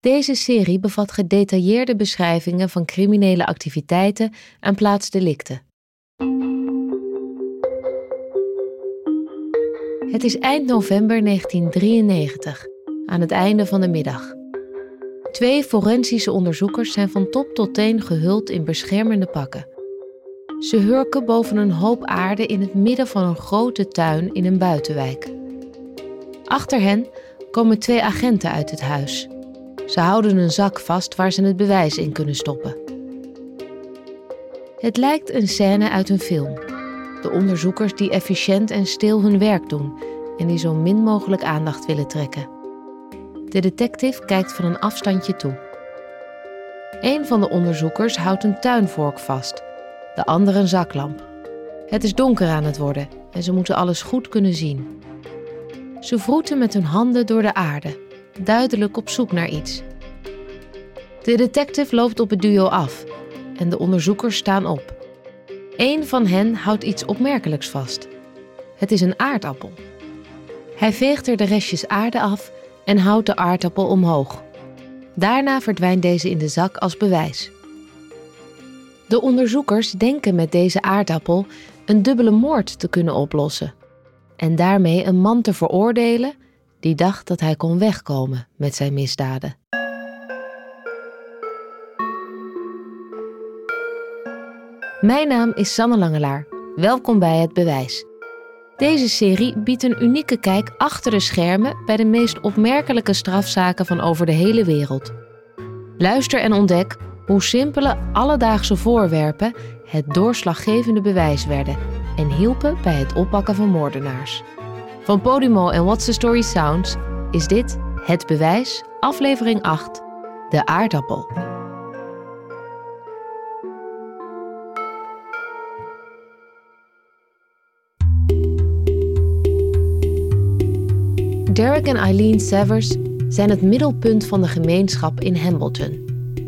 Deze serie bevat gedetailleerde beschrijvingen van criminele activiteiten en plaatsdelicten. Het is eind november 1993, aan het einde van de middag. Twee forensische onderzoekers zijn van top tot teen gehuld in beschermende pakken. Ze hurken boven een hoop aarde in het midden van een grote tuin in een buitenwijk. Achter hen komen twee agenten uit het huis. Ze houden een zak vast waar ze het bewijs in kunnen stoppen. Het lijkt een scène uit een film. De onderzoekers die efficiënt en stil hun werk doen en die zo min mogelijk aandacht willen trekken. De detective kijkt van een afstandje toe. Een van de onderzoekers houdt een tuinvork vast, de andere een zaklamp. Het is donker aan het worden en ze moeten alles goed kunnen zien. Ze vroeten met hun handen door de aarde, duidelijk op zoek naar iets. De detective loopt op het duo af en de onderzoekers staan op. Eén van hen houdt iets opmerkelijks vast. Het is een aardappel. Hij veegt er de restjes aarde af en houdt de aardappel omhoog. Daarna verdwijnt deze in de zak als bewijs. De onderzoekers denken met deze aardappel een dubbele moord te kunnen oplossen en daarmee een man te veroordelen die dacht dat hij kon wegkomen met zijn misdaden. Mijn naam is Sanne Langelaar. Welkom bij Het Bewijs. Deze serie biedt een unieke kijk achter de schermen bij de meest opmerkelijke strafzaken van over de hele wereld. Luister en ontdek hoe simpele alledaagse voorwerpen het doorslaggevende bewijs werden en hielpen bij het oppakken van moordenaars. Van Podimo en What's the Story Sounds is dit Het Bewijs, aflevering 8, De aardappel. Derek en Eileen Severs zijn het middelpunt van de gemeenschap in Hambleton.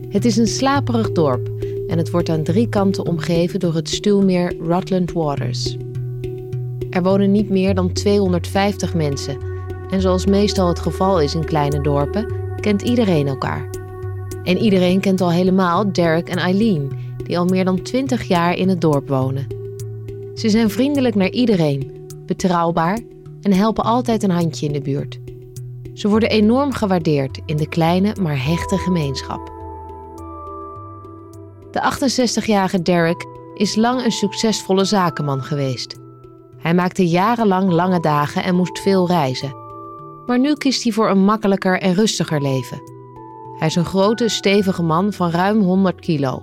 Het is een slaperig dorp en het wordt aan drie kanten omgeven door het stuwmeer Rutland Waters. Er wonen niet meer dan 250 mensen en zoals meestal het geval is in kleine dorpen, kent iedereen elkaar. En iedereen kent al helemaal Derek en Eileen, die al meer dan 20 jaar in het dorp wonen. Ze zijn vriendelijk naar iedereen, betrouwbaar en helpen altijd een handje in de buurt. Ze worden enorm gewaardeerd in de kleine maar hechte gemeenschap. De 68-jarige Derek is lang een succesvolle zakenman geweest. Hij maakte jarenlang lange dagen en moest veel reizen. Maar nu kiest hij voor een makkelijker en rustiger leven. Hij is een grote, stevige man van ruim 100 kilo.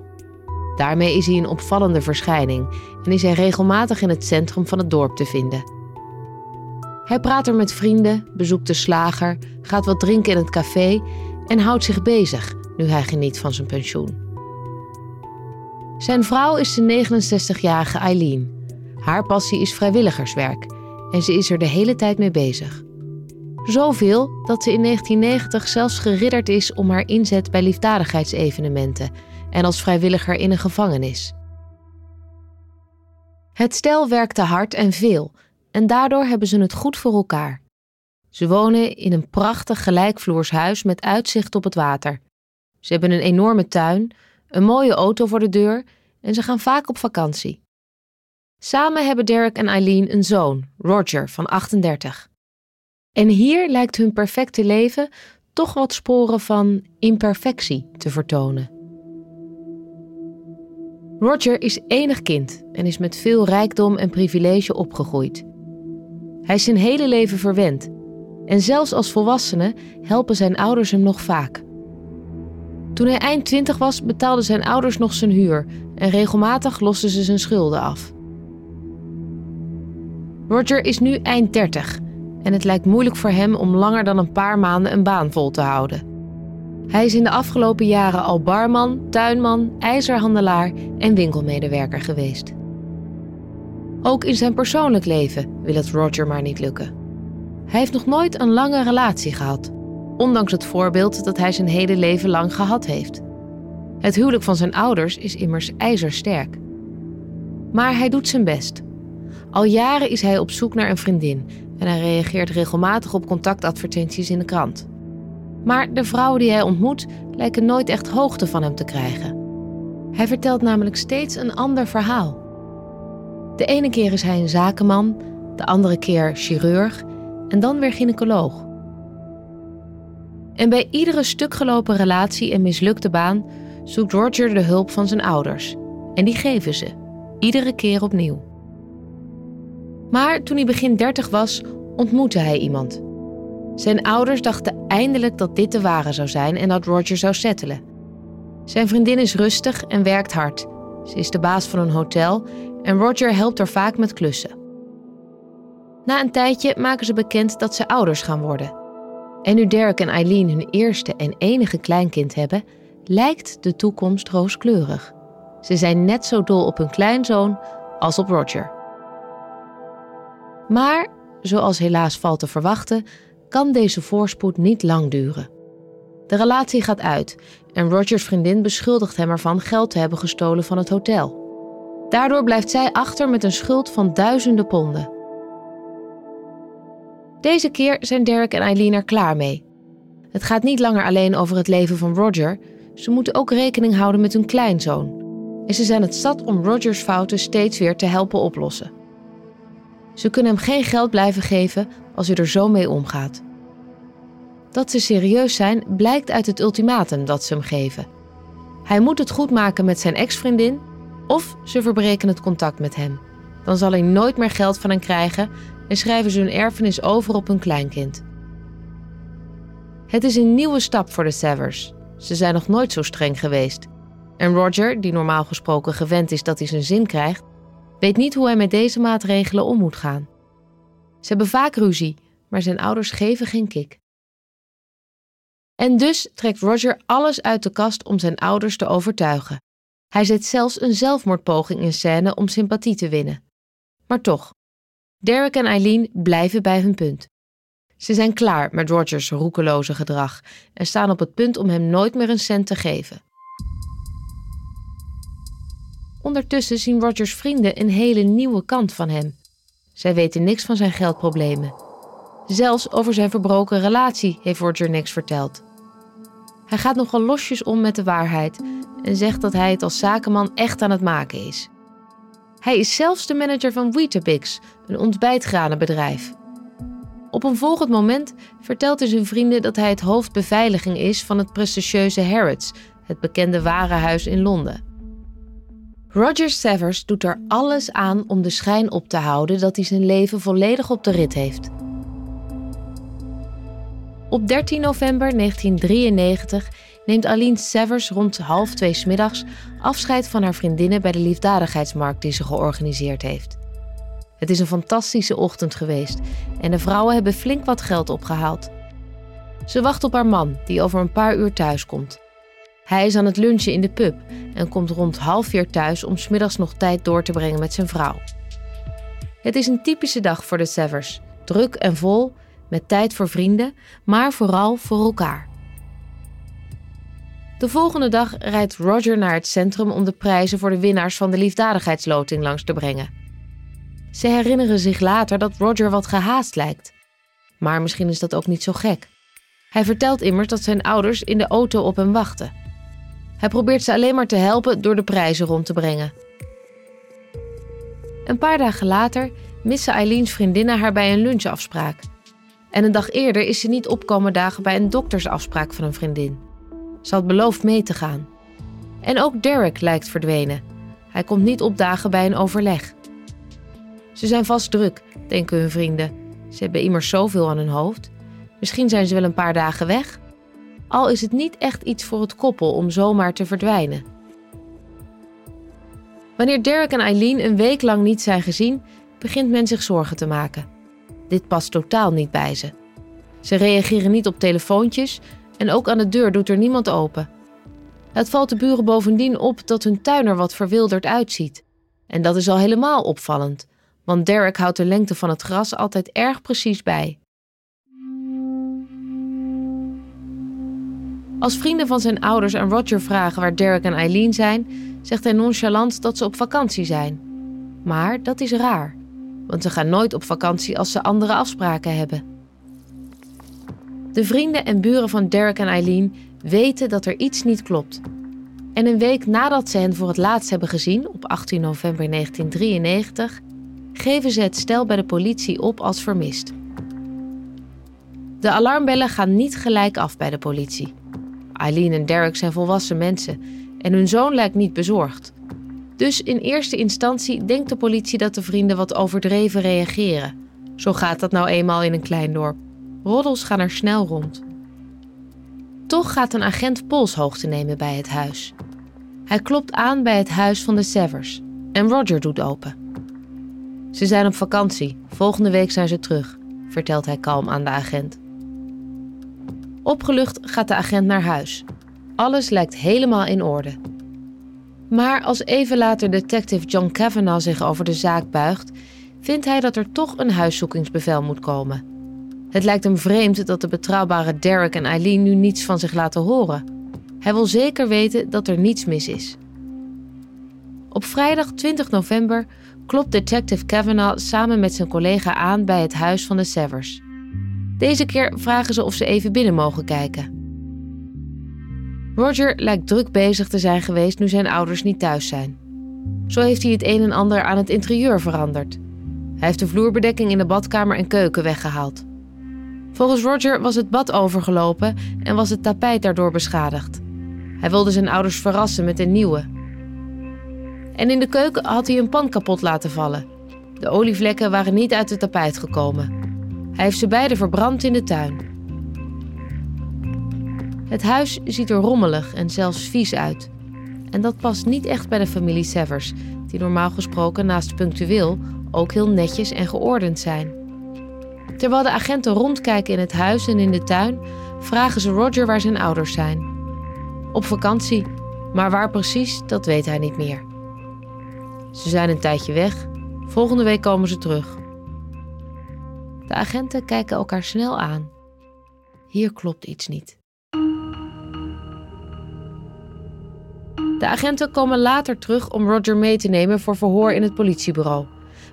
Daarmee is hij een opvallende verschijning en is hij regelmatig in het centrum van het dorp te vinden. Hij praat er met vrienden, bezoekt de slager, gaat wat drinken in het café en houdt zich bezig nu hij geniet van zijn pensioen. Zijn vrouw is de 69-jarige Eileen. Haar passie is vrijwilligerswerk en ze is er de hele tijd mee bezig. Zoveel dat ze in 1990 zelfs geridderd is om haar inzet bij liefdadigheidsevenementen en als vrijwilliger in een gevangenis. Het stel werkte hard en veel en daardoor hebben ze het goed voor elkaar. Ze wonen in een prachtig gelijkvloers huis met uitzicht op het water. Ze hebben een enorme tuin, een mooie auto voor de deur en ze gaan vaak op vakantie. Samen hebben Derek en Eileen een zoon, Roger, van 38. En hier lijkt hun perfecte leven toch wat sporen van imperfectie te vertonen. Roger is enig kind en is met veel rijkdom en privilege opgegroeid. Hij is zijn hele leven verwend en zelfs als volwassene helpen zijn ouders hem nog vaak. Toen hij eind twintig was, betaalden zijn ouders nog zijn huur en regelmatig losten ze zijn schulden af. Roger is nu eind 30 en het lijkt moeilijk voor hem om langer dan een paar maanden een baan vol te houden. Hij is in de afgelopen jaren al barman, tuinman, ijzerhandelaar en winkelmedewerker geweest. Ook in zijn persoonlijk leven wil het Roger maar niet lukken. Hij heeft nog nooit een lange relatie gehad, ondanks het voorbeeld dat hij zijn hele leven lang gehad heeft. Het huwelijk van zijn ouders is immers ijzersterk. Maar hij doet zijn best. Al jaren is hij op zoek naar een vriendin en hij reageert regelmatig op contactadvertenties in de krant. Maar de vrouwen die hij ontmoet lijken nooit echt hoogte van hem te krijgen. Hij vertelt namelijk steeds een ander verhaal. De ene keer is hij een zakenman, de andere keer chirurg en dan weer gynaecoloog. En bij iedere stukgelopen relatie en mislukte baan zoekt Roger de hulp van zijn ouders. En die geven ze, iedere keer opnieuw. Maar toen hij begin 30 was, ontmoette hij iemand. Zijn ouders dachten eindelijk dat dit de ware zou zijn en dat Roger zou settelen. Zijn vriendin is rustig en werkt hard. Ze is de baas van een hotel en Roger helpt haar vaak met klussen. Na een tijdje maken ze bekend dat ze ouders gaan worden. En nu Derek en Eileen hun eerste en enige kleinkind hebben, lijkt de toekomst rooskleurig. Ze zijn net zo dol op hun kleinzoon als op Roger. Maar, zoals helaas valt te verwachten, kan deze voorspoed niet lang duren. De relatie gaat uit en Rogers vriendin beschuldigt hem ervan geld te hebben gestolen van het hotel. Daardoor blijft zij achter met een schuld van duizenden ponden. Deze keer zijn Derek en Eileen er klaar mee. Het gaat niet langer alleen over het leven van Roger, ze moeten ook rekening houden met hun kleinzoon. En ze zijn het zat om Rogers fouten steeds weer te helpen oplossen. Ze kunnen hem geen geld blijven geven als hij er zo mee omgaat. Dat ze serieus zijn blijkt uit het ultimatum dat ze hem geven. Hij moet het goed maken met zijn ex-vriendin of ze verbreken het contact met hem. Dan zal hij nooit meer geld van hen krijgen en schrijven ze hun erfenis over op hun kleinkind. Het is een nieuwe stap voor de Severs. Ze zijn nog nooit zo streng geweest. En Roger, die normaal gesproken gewend is dat hij zijn zin krijgt, weet niet hoe hij met deze maatregelen om moet gaan. Ze hebben vaak ruzie, maar zijn ouders geven geen kik. En dus trekt Roger alles uit de kast om zijn ouders te overtuigen. Hij zet zelfs een zelfmoordpoging in scène om sympathie te winnen. Maar toch, Derek en Eileen blijven bij hun punt. Ze zijn klaar met Rogers roekeloze gedrag en staan op het punt om hem nooit meer een cent te geven. Ondertussen zien Rogers vrienden een hele nieuwe kant van hem. Zij weten niks van zijn geldproblemen. Zelfs over zijn verbroken relatie heeft Roger niks verteld. Hij gaat nogal losjes om met de waarheid en zegt dat hij het als zakenman echt aan het maken is. Hij is zelfs de manager van Weetabix, een ontbijtgranenbedrijf. Op een volgend moment vertelt hij zijn vrienden dat hij het hoofdbeveiliging is van het prestigieuze Harrods, het bekende warenhuis in Londen. Roger Severs doet er alles aan om de schijn op te houden dat hij zijn leven volledig op de rit heeft. Op 13 november 1993 neemt Aline Severs rond half twee smiddags afscheid van haar vriendinnen bij de liefdadigheidsmarkt die ze georganiseerd heeft. Het is een fantastische ochtend geweest en de vrouwen hebben flink wat geld opgehaald. Ze wacht op haar man, die over een paar uur thuis komt. Hij is aan het lunchen in de pub en komt rond half vier thuis om smiddags nog tijd door te brengen met zijn vrouw. Het is een typische dag voor de Severs, druk en vol, met tijd voor vrienden, maar vooral voor elkaar. De volgende dag rijdt Roger naar het centrum om de prijzen voor de winnaars van de liefdadigheidsloting langs te brengen. Ze herinneren zich later dat Roger wat gehaast lijkt. Maar misschien is dat ook niet zo gek. Hij vertelt immers dat zijn ouders in de auto op hem wachten. Hij probeert ze alleen maar te helpen door de prijzen rond te brengen. Een paar dagen later missen Eileen's vriendinnen haar bij een lunchafspraak. En een dag eerder is ze niet opkomen dagen bij een doktersafspraak van een vriendin. Ze had beloofd mee te gaan. En ook Derek lijkt verdwenen. Hij komt niet opdagen bij een overleg. Ze zijn vast druk, denken hun vrienden. Ze hebben immers zoveel aan hun hoofd. Misschien zijn ze wel een paar dagen weg. Al is het niet echt iets voor het koppel om zomaar te verdwijnen. Wanneer Derek en Eileen een week lang niet zijn gezien, begint men zich zorgen te maken. Dit past totaal niet bij ze. Ze reageren niet op telefoontjes, En ook aan de deur doet er niemand open. Het valt de buren bovendien op dat hun tuin er wat verwilderd uitziet. En dat is al helemaal opvallend, want Derek houdt de lengte van het gras altijd erg precies bij. Als vrienden van zijn ouders aan Roger vragen waar Derek en Eileen zijn, zegt hij nonchalant dat ze op vakantie zijn. Maar dat is raar, want ze gaan nooit op vakantie als ze andere afspraken hebben. De vrienden en buren van Derek en Eileen weten dat er iets niet klopt. En een week nadat ze hen voor het laatst hebben gezien, op 18 november 1993, geven ze het stel bij de politie op als vermist. De alarmbellen gaan niet gelijk af bij de politie. Eileen en Derek zijn volwassen mensen en hun zoon lijkt niet bezorgd. Dus in eerste instantie denkt de politie dat de vrienden wat overdreven reageren. Zo gaat dat nou eenmaal in een klein dorp. Roddels gaan er snel rond. Toch gaat een agent polshoogte nemen bij het huis. Hij klopt aan bij het huis van de Severs en Roger doet open. Ze zijn op vakantie, volgende week zijn ze terug, vertelt hij kalm aan de agent. Opgelucht gaat de agent naar huis. Alles lijkt helemaal in orde. Maar als even later detective John Kavanagh zich over de zaak buigt, vindt hij dat er toch een huiszoekingsbevel moet komen. Het lijkt hem vreemd dat de betrouwbare Derek en Eileen nu niets van zich laten horen. Hij wil zeker weten dat er niets mis is. Op vrijdag 20 november klopt detective Kavanagh samen met zijn collega aan bij het huis van de Severs. Deze keer vragen ze of ze even binnen mogen kijken. Roger lijkt druk bezig te zijn geweest nu zijn ouders niet thuis zijn. Zo heeft hij het een en ander aan het interieur veranderd. Hij heeft de vloerbedekking in de badkamer en keuken weggehaald. Volgens Roger was het bad overgelopen en was het tapijt daardoor beschadigd. Hij wilde zijn ouders verrassen met een nieuwe. En in de keuken had hij een pan kapot laten vallen. De olievlekken waren niet uit het tapijt gekomen. Hij heeft ze beide verbrand in de tuin. Het huis ziet er rommelig en zelfs vies uit. En dat past niet echt bij de familie Severs, die normaal gesproken naast punctueel ook heel netjes en geordend zijn. Terwijl de agenten rondkijken in het huis en in de tuin, vragen ze Roger waar zijn ouders zijn. Op vakantie, maar waar precies, dat weet hij niet meer. Ze zijn een tijdje weg. Volgende week komen ze terug. De agenten kijken elkaar snel aan. Hier klopt iets niet. De agenten komen later terug om Roger mee te nemen voor verhoor in het politiebureau,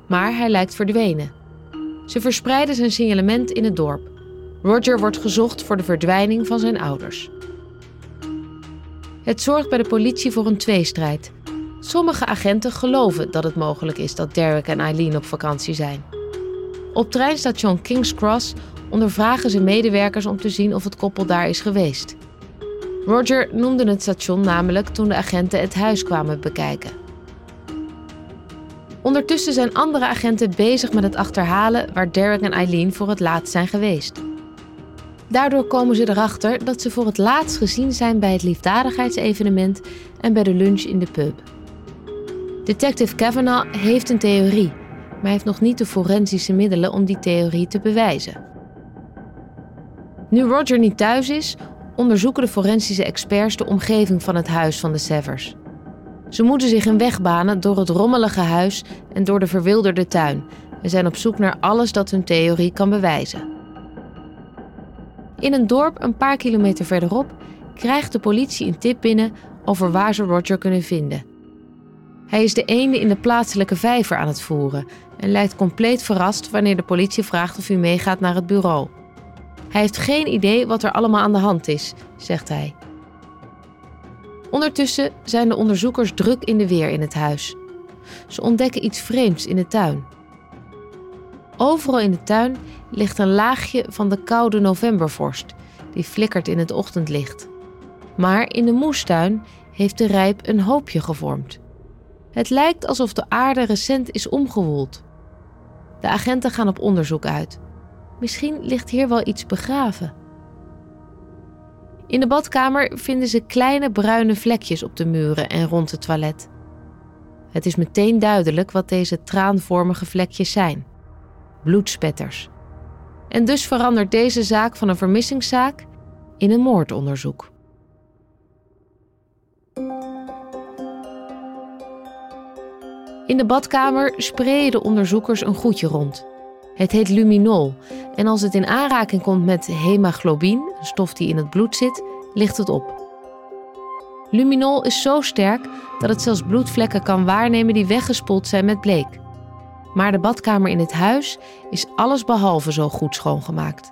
maar hij lijkt verdwenen. Ze verspreiden zijn signalement in het dorp. Roger wordt gezocht voor de verdwijning van zijn ouders. Het zorgt bij de politie voor een tweestrijd. Sommige agenten geloven dat het mogelijk is dat Derek en Eileen op vakantie zijn. Op treinstation King's Cross ondervragen ze medewerkers om te zien of het koppel daar is geweest. Roger noemde het station namelijk toen de agenten het huis kwamen bekijken. Ondertussen zijn andere agenten bezig met het achterhalen waar Derek en Eileen voor het laatst zijn geweest. Daardoor komen ze erachter dat ze voor het laatst gezien zijn bij het liefdadigheidsevenement en bij de lunch in de pub. Detective Kavanagh heeft een theorie, maar heeft nog niet de forensische middelen om die theorie te bewijzen. Nu Roger niet thuis is, onderzoeken de forensische experts de omgeving van het huis van de Severs. Ze moeten zich een weg banen door het rommelige huis en door de verwilderde tuin en zijn op zoek naar alles dat hun theorie kan bewijzen. In een dorp een paar kilometer verderop krijgt de politie een tip binnen over waar ze Roger kunnen vinden. Hij is de ene in de plaatselijke vijver aan het voeren en lijkt compleet verrast wanneer de politie vraagt of hij meegaat naar het bureau. Hij heeft geen idee wat er allemaal aan de hand is, zegt hij. Ondertussen zijn de onderzoekers druk in de weer in het huis. Ze ontdekken iets vreemds in de tuin. Overal in de tuin ligt een laagje van de koude novembervorst, die flikkert in het ochtendlicht. Maar in de moestuin heeft de rijp een hoopje gevormd. Het lijkt alsof de aarde recent is omgewoeld. De agenten gaan op onderzoek uit. Misschien ligt hier wel iets begraven. In de badkamer vinden ze kleine bruine vlekjes op de muren en rond het toilet. Het is meteen duidelijk wat deze traanvormige vlekjes zijn: bloedspetters. En dus verandert deze zaak van een vermissingszaak in een moordonderzoek. In de badkamer sprayen de onderzoekers een goedje rond. Het heet luminol en als het in aanraking komt met hemaglobine, een stof die in het bloed zit, ligt het op. Luminol is zo sterk dat het zelfs bloedvlekken kan waarnemen die weggespoeld zijn met bleek. Maar de badkamer in het huis is allesbehalve zo goed schoongemaakt.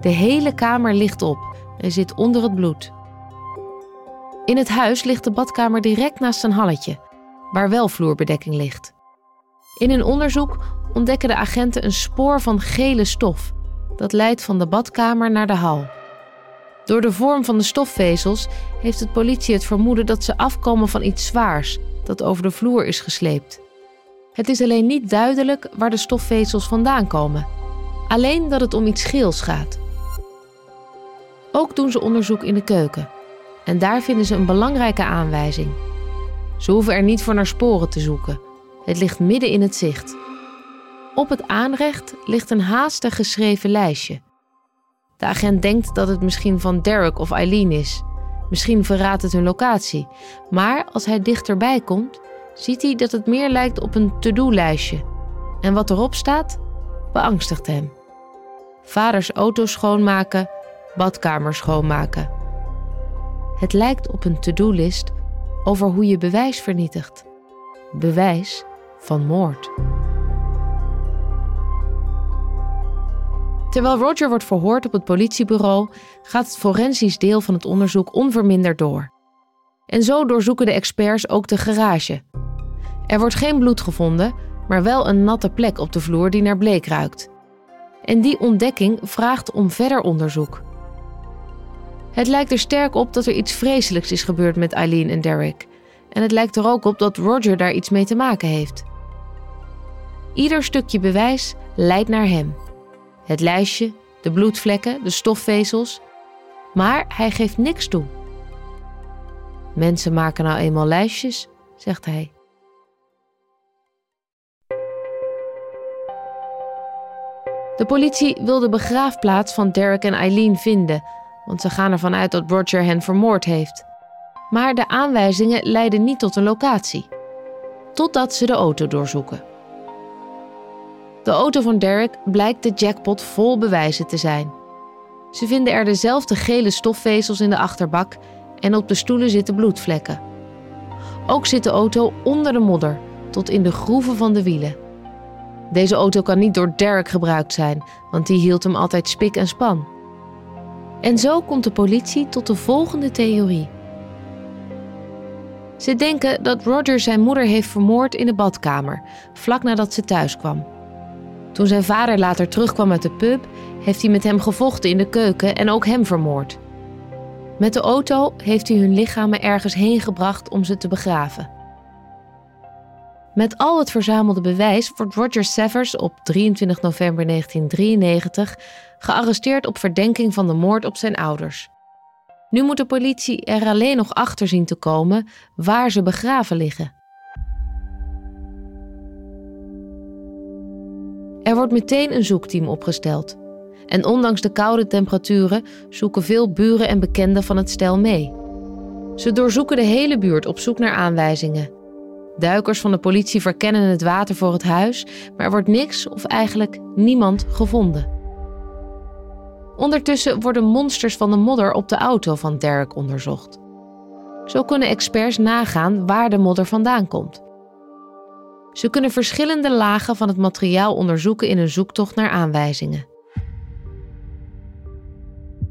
De hele kamer ligt op en zit onder het bloed. In het huis ligt de badkamer direct naast een halletje, waar wel vloerbedekking ligt. In een onderzoek ontdekken de agenten een spoor van gele stof. Dat leidt van de badkamer naar de hal. Door de vorm van de stofvezels heeft het politie het vermoeden dat ze afkomen van iets zwaars dat over de vloer is gesleept. Het is alleen niet duidelijk waar de stofvezels vandaan komen. Alleen dat het om iets geels gaat. Ook doen ze onderzoek in de keuken. En daar vinden ze een belangrijke aanwijzing. Ze hoeven er niet voor naar sporen te zoeken. Het ligt midden in het zicht. Op het aanrecht ligt een haastig geschreven lijstje. De agent denkt dat het misschien van Derek of Eileen is. Misschien verraadt het hun locatie. Maar als hij dichterbij komt, ziet hij dat het meer lijkt op een to-do-lijstje. En wat erop staat, beangstigt hem. Vaders auto schoonmaken, badkamer schoonmaken. Het lijkt op een to-do-list over hoe je bewijs vernietigt. Bewijs van moord. Terwijl Roger wordt verhoord op het politiebureau, gaat het forensisch deel van het onderzoek onverminderd door. En zo doorzoeken de experts ook de garage. Er wordt geen bloed gevonden, maar wel een natte plek op de vloer die naar bleek ruikt. En die ontdekking vraagt om verder onderzoek. Het lijkt er sterk op dat er iets vreselijks is gebeurd met Eileen en Derek. En het lijkt er ook op dat Roger daar iets mee te maken heeft. Ieder stukje bewijs leidt naar hem. Het lijstje, de bloedvlekken, de stofvezels. Maar hij geeft niks toe. Mensen maken nou eenmaal lijstjes, zegt hij. De politie wil de begraafplaats van Derek en Eileen vinden, want ze gaan ervan uit dat Roger hen vermoord heeft. Maar de aanwijzingen leiden niet tot een locatie. Totdat ze de auto doorzoeken. De auto van Derek blijkt de jackpot vol bewijzen te zijn. Ze vinden er dezelfde gele stofvezels in de achterbak en op de stoelen zitten bloedvlekken. Ook zit de auto onder de modder, tot in de groeven van de wielen. Deze auto kan niet door Derek gebruikt zijn, want die hield hem altijd spik en span. En zo komt de politie tot de volgende theorie. Ze denken dat Roger zijn moeder heeft vermoord in de badkamer, vlak nadat ze thuis kwam. Toen zijn vader later terugkwam uit de pub, heeft hij met hem gevochten in de keuken en ook hem vermoord. Met de auto heeft hij hun lichamen ergens heen gebracht om ze te begraven. Met al het verzamelde bewijs wordt Roger Severs op 23 november 1993 gearresteerd op verdenking van de moord op zijn ouders. Nu moet de politie er alleen nog achter zien te komen waar ze begraven liggen. Er wordt meteen een zoekteam opgesteld. En ondanks de koude temperaturen zoeken veel buren en bekenden van het stel mee. Ze doorzoeken de hele buurt op zoek naar aanwijzingen. Duikers van de politie verkennen het water voor het huis, maar er wordt niks of eigenlijk niemand gevonden. Ondertussen worden monsters van de modder op de auto van Derek onderzocht. Zo kunnen experts nagaan waar de modder vandaan komt. Ze kunnen verschillende lagen van het materiaal onderzoeken in een zoektocht naar aanwijzingen.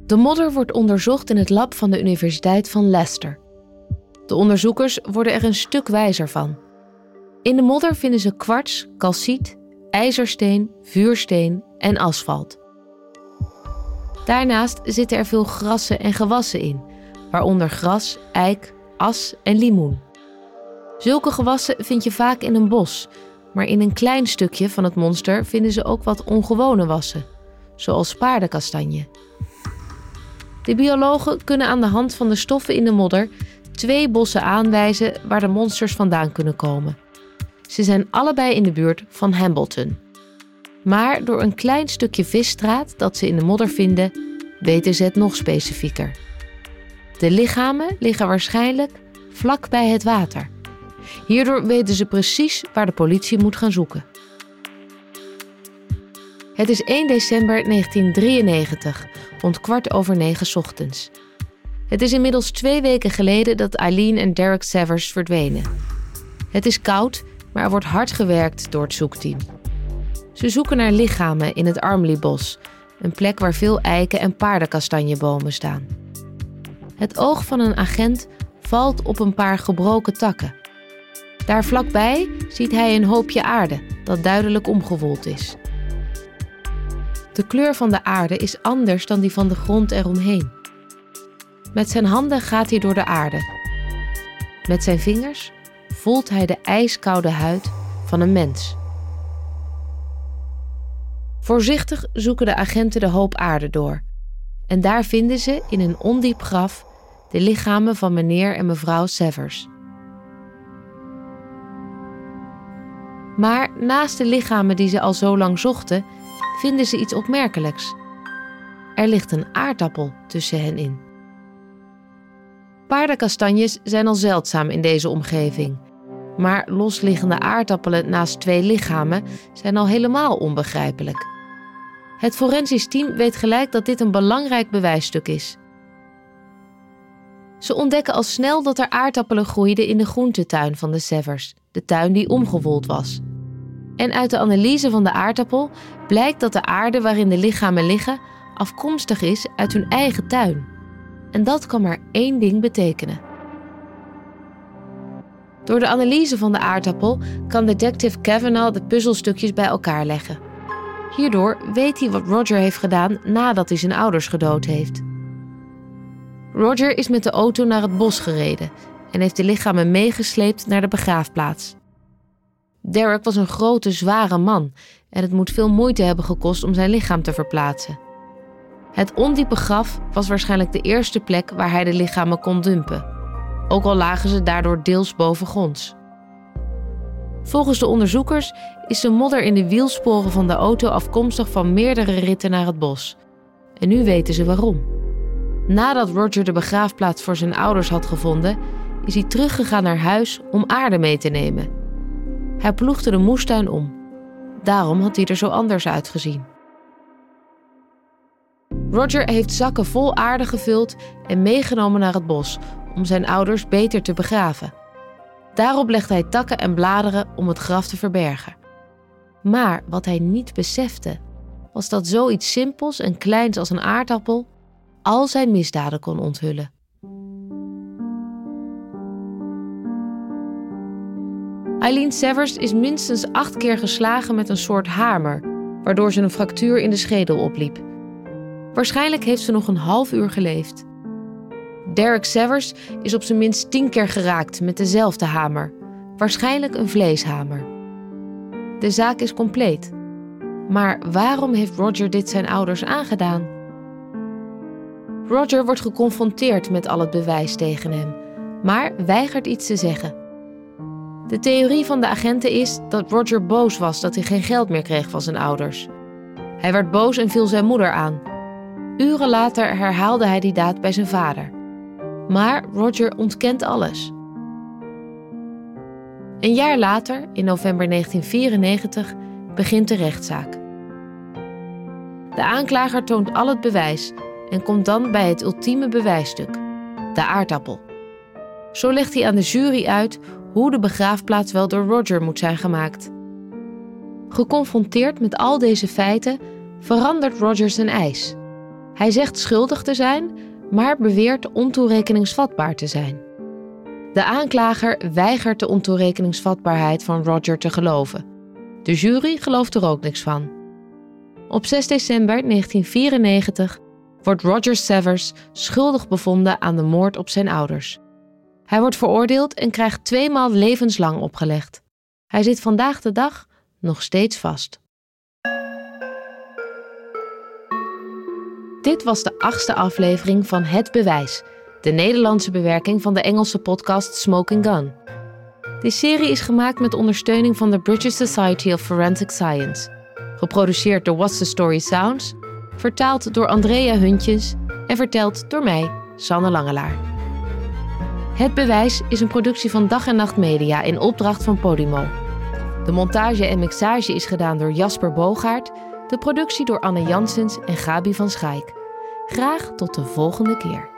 De modder wordt onderzocht in het lab van de Universiteit van Leicester. De onderzoekers worden er een stuk wijzer van. In de modder vinden ze kwarts, calciet, ijzersteen, vuursteen en asfalt. Daarnaast zitten er veel grassen en gewassen in, waaronder gras, eik, as en limoen. Zulke gewassen vind je vaak in een bos, maar in een klein stukje van het monster vinden ze ook wat ongewone wassen, zoals paardenkastanje. De biologen kunnen aan de hand van de stoffen in de modder twee bossen aanwijzen waar de monsters vandaan kunnen komen. Ze zijn allebei in de buurt van Hambleton. Maar door een klein stukje visstraat dat ze in de modder vinden, weten ze het nog specifieker. De lichamen liggen waarschijnlijk vlak bij het water. Hierdoor weten ze precies waar de politie moet gaan zoeken. Het is 1 december 1993, rond kwart over negen ochtends. Het is inmiddels twee weken geleden dat Eileen en Derek Severs verdwenen. Het is koud, maar er wordt hard gewerkt door het zoekteam. Ze zoeken naar lichamen in het Armley-bos, een plek waar veel eiken en paardenkastanjebomen staan. Het oog van een agent valt op een paar gebroken takken. Daar vlakbij ziet hij een hoopje aarde dat duidelijk omgewoeld is. De kleur van de aarde is anders dan die van de grond eromheen. Met zijn handen gaat hij door de aarde. Met zijn vingers voelt hij de ijskoude huid van een mens. Voorzichtig zoeken de agenten de hoop aarde door. En daar vinden ze in een ondiep graf de lichamen van meneer en mevrouw Severs. Maar naast de lichamen die ze al zo lang zochten, vinden ze iets opmerkelijks. Er ligt een aardappel tussen hen in. Paardenkastanjes zijn al zeldzaam in deze omgeving. Maar losliggende aardappelen naast twee lichamen zijn al helemaal onbegrijpelijk. Het forensisch team weet gelijk dat dit een belangrijk bewijsstuk is. Ze ontdekken al snel dat er aardappelen groeiden in de groentetuin van de Severs, de tuin die omgewoeld was. En uit de analyse van de aardappel blijkt dat de aarde waarin de lichamen liggen afkomstig is uit hun eigen tuin. En dat kan maar één ding betekenen. Door de analyse van de aardappel kan detective Kavanaugh de puzzelstukjes bij elkaar leggen. Hierdoor weet hij wat Roger heeft gedaan nadat hij zijn ouders gedood heeft. Roger is met de auto naar het bos gereden en heeft de lichamen meegesleept naar de begraafplaats. Derek was een grote, zware man en het moet veel moeite hebben gekost om zijn lichaam te verplaatsen. Het ondiepe graf was waarschijnlijk de eerste plek waar hij de lichamen kon dumpen, ook al lagen ze daardoor deels bovengronds. Volgens de onderzoekers is de modder in de wielsporen van de auto afkomstig van meerdere ritten naar het bos. En nu weten ze waarom. Nadat Roger de begraafplaats voor zijn ouders had gevonden, is hij teruggegaan naar huis om aarde mee te nemen. Hij ploegde de moestuin om. Daarom had hij er zo anders uitgezien. Roger heeft zakken vol aarde gevuld en meegenomen naar het bos om zijn ouders beter te begraven. Daarop legt hij takken en bladeren om het graf te verbergen. Maar wat hij niet besefte, was dat zoiets simpels en kleins als een aardappel al zijn misdaden kon onthullen. Eileen Severs is minstens acht keer geslagen met een soort hamer, waardoor ze een fractuur in de schedel opliep. Waarschijnlijk heeft ze nog een half uur geleefd. Derek Severs is op zijn minst tien keer geraakt met dezelfde hamer, waarschijnlijk een vleeshamer. De zaak is compleet. Maar waarom heeft Roger dit zijn ouders aangedaan? Roger wordt geconfronteerd met al het bewijs tegen hem, maar weigert iets te zeggen. De theorie van de agenten is dat Roger boos was dat hij geen geld meer kreeg van zijn ouders. Hij werd boos en viel zijn moeder aan. Uren later herhaalde hij die daad bij zijn vader. Maar Roger ontkent alles. Een jaar later, in november 1994, begint de rechtszaak. De aanklager toont al het bewijs en komt dan bij het ultieme bewijsstuk: de aardappel. Zo legt hij aan de jury uit hoe de begraafplaats wel door Roger moet zijn gemaakt. Geconfronteerd met al deze feiten verandert Roger zijn eis. Hij zegt schuldig te zijn, maar beweert ontoerekeningsvatbaar te zijn. De aanklager weigert de ontoerekeningsvatbaarheid van Roger te geloven. De jury gelooft er ook niks van. Op 6 december 1994 wordt Roger Severs schuldig bevonden aan de moord op zijn ouders. Hij wordt veroordeeld en krijgt tweemaal levenslang opgelegd. Hij zit vandaag de dag nog steeds vast. Dit was de achtste aflevering van Het Bewijs, de Nederlandse bewerking van de Engelse podcast Smoking Gun. Die serie is gemaakt met ondersteuning van de British Society of Forensic Science, geproduceerd door What's the Story Sounds Vertaald door Andrea Huntjes en verteld door mij, Sanne Langelaar. Het Bewijs is een productie van Dag en Nacht Media in opdracht van Podimo. De montage en mixage is gedaan door Jasper Bogaert, de productie door Anne Jansens en Gabi van Schaik. Graag tot de volgende keer.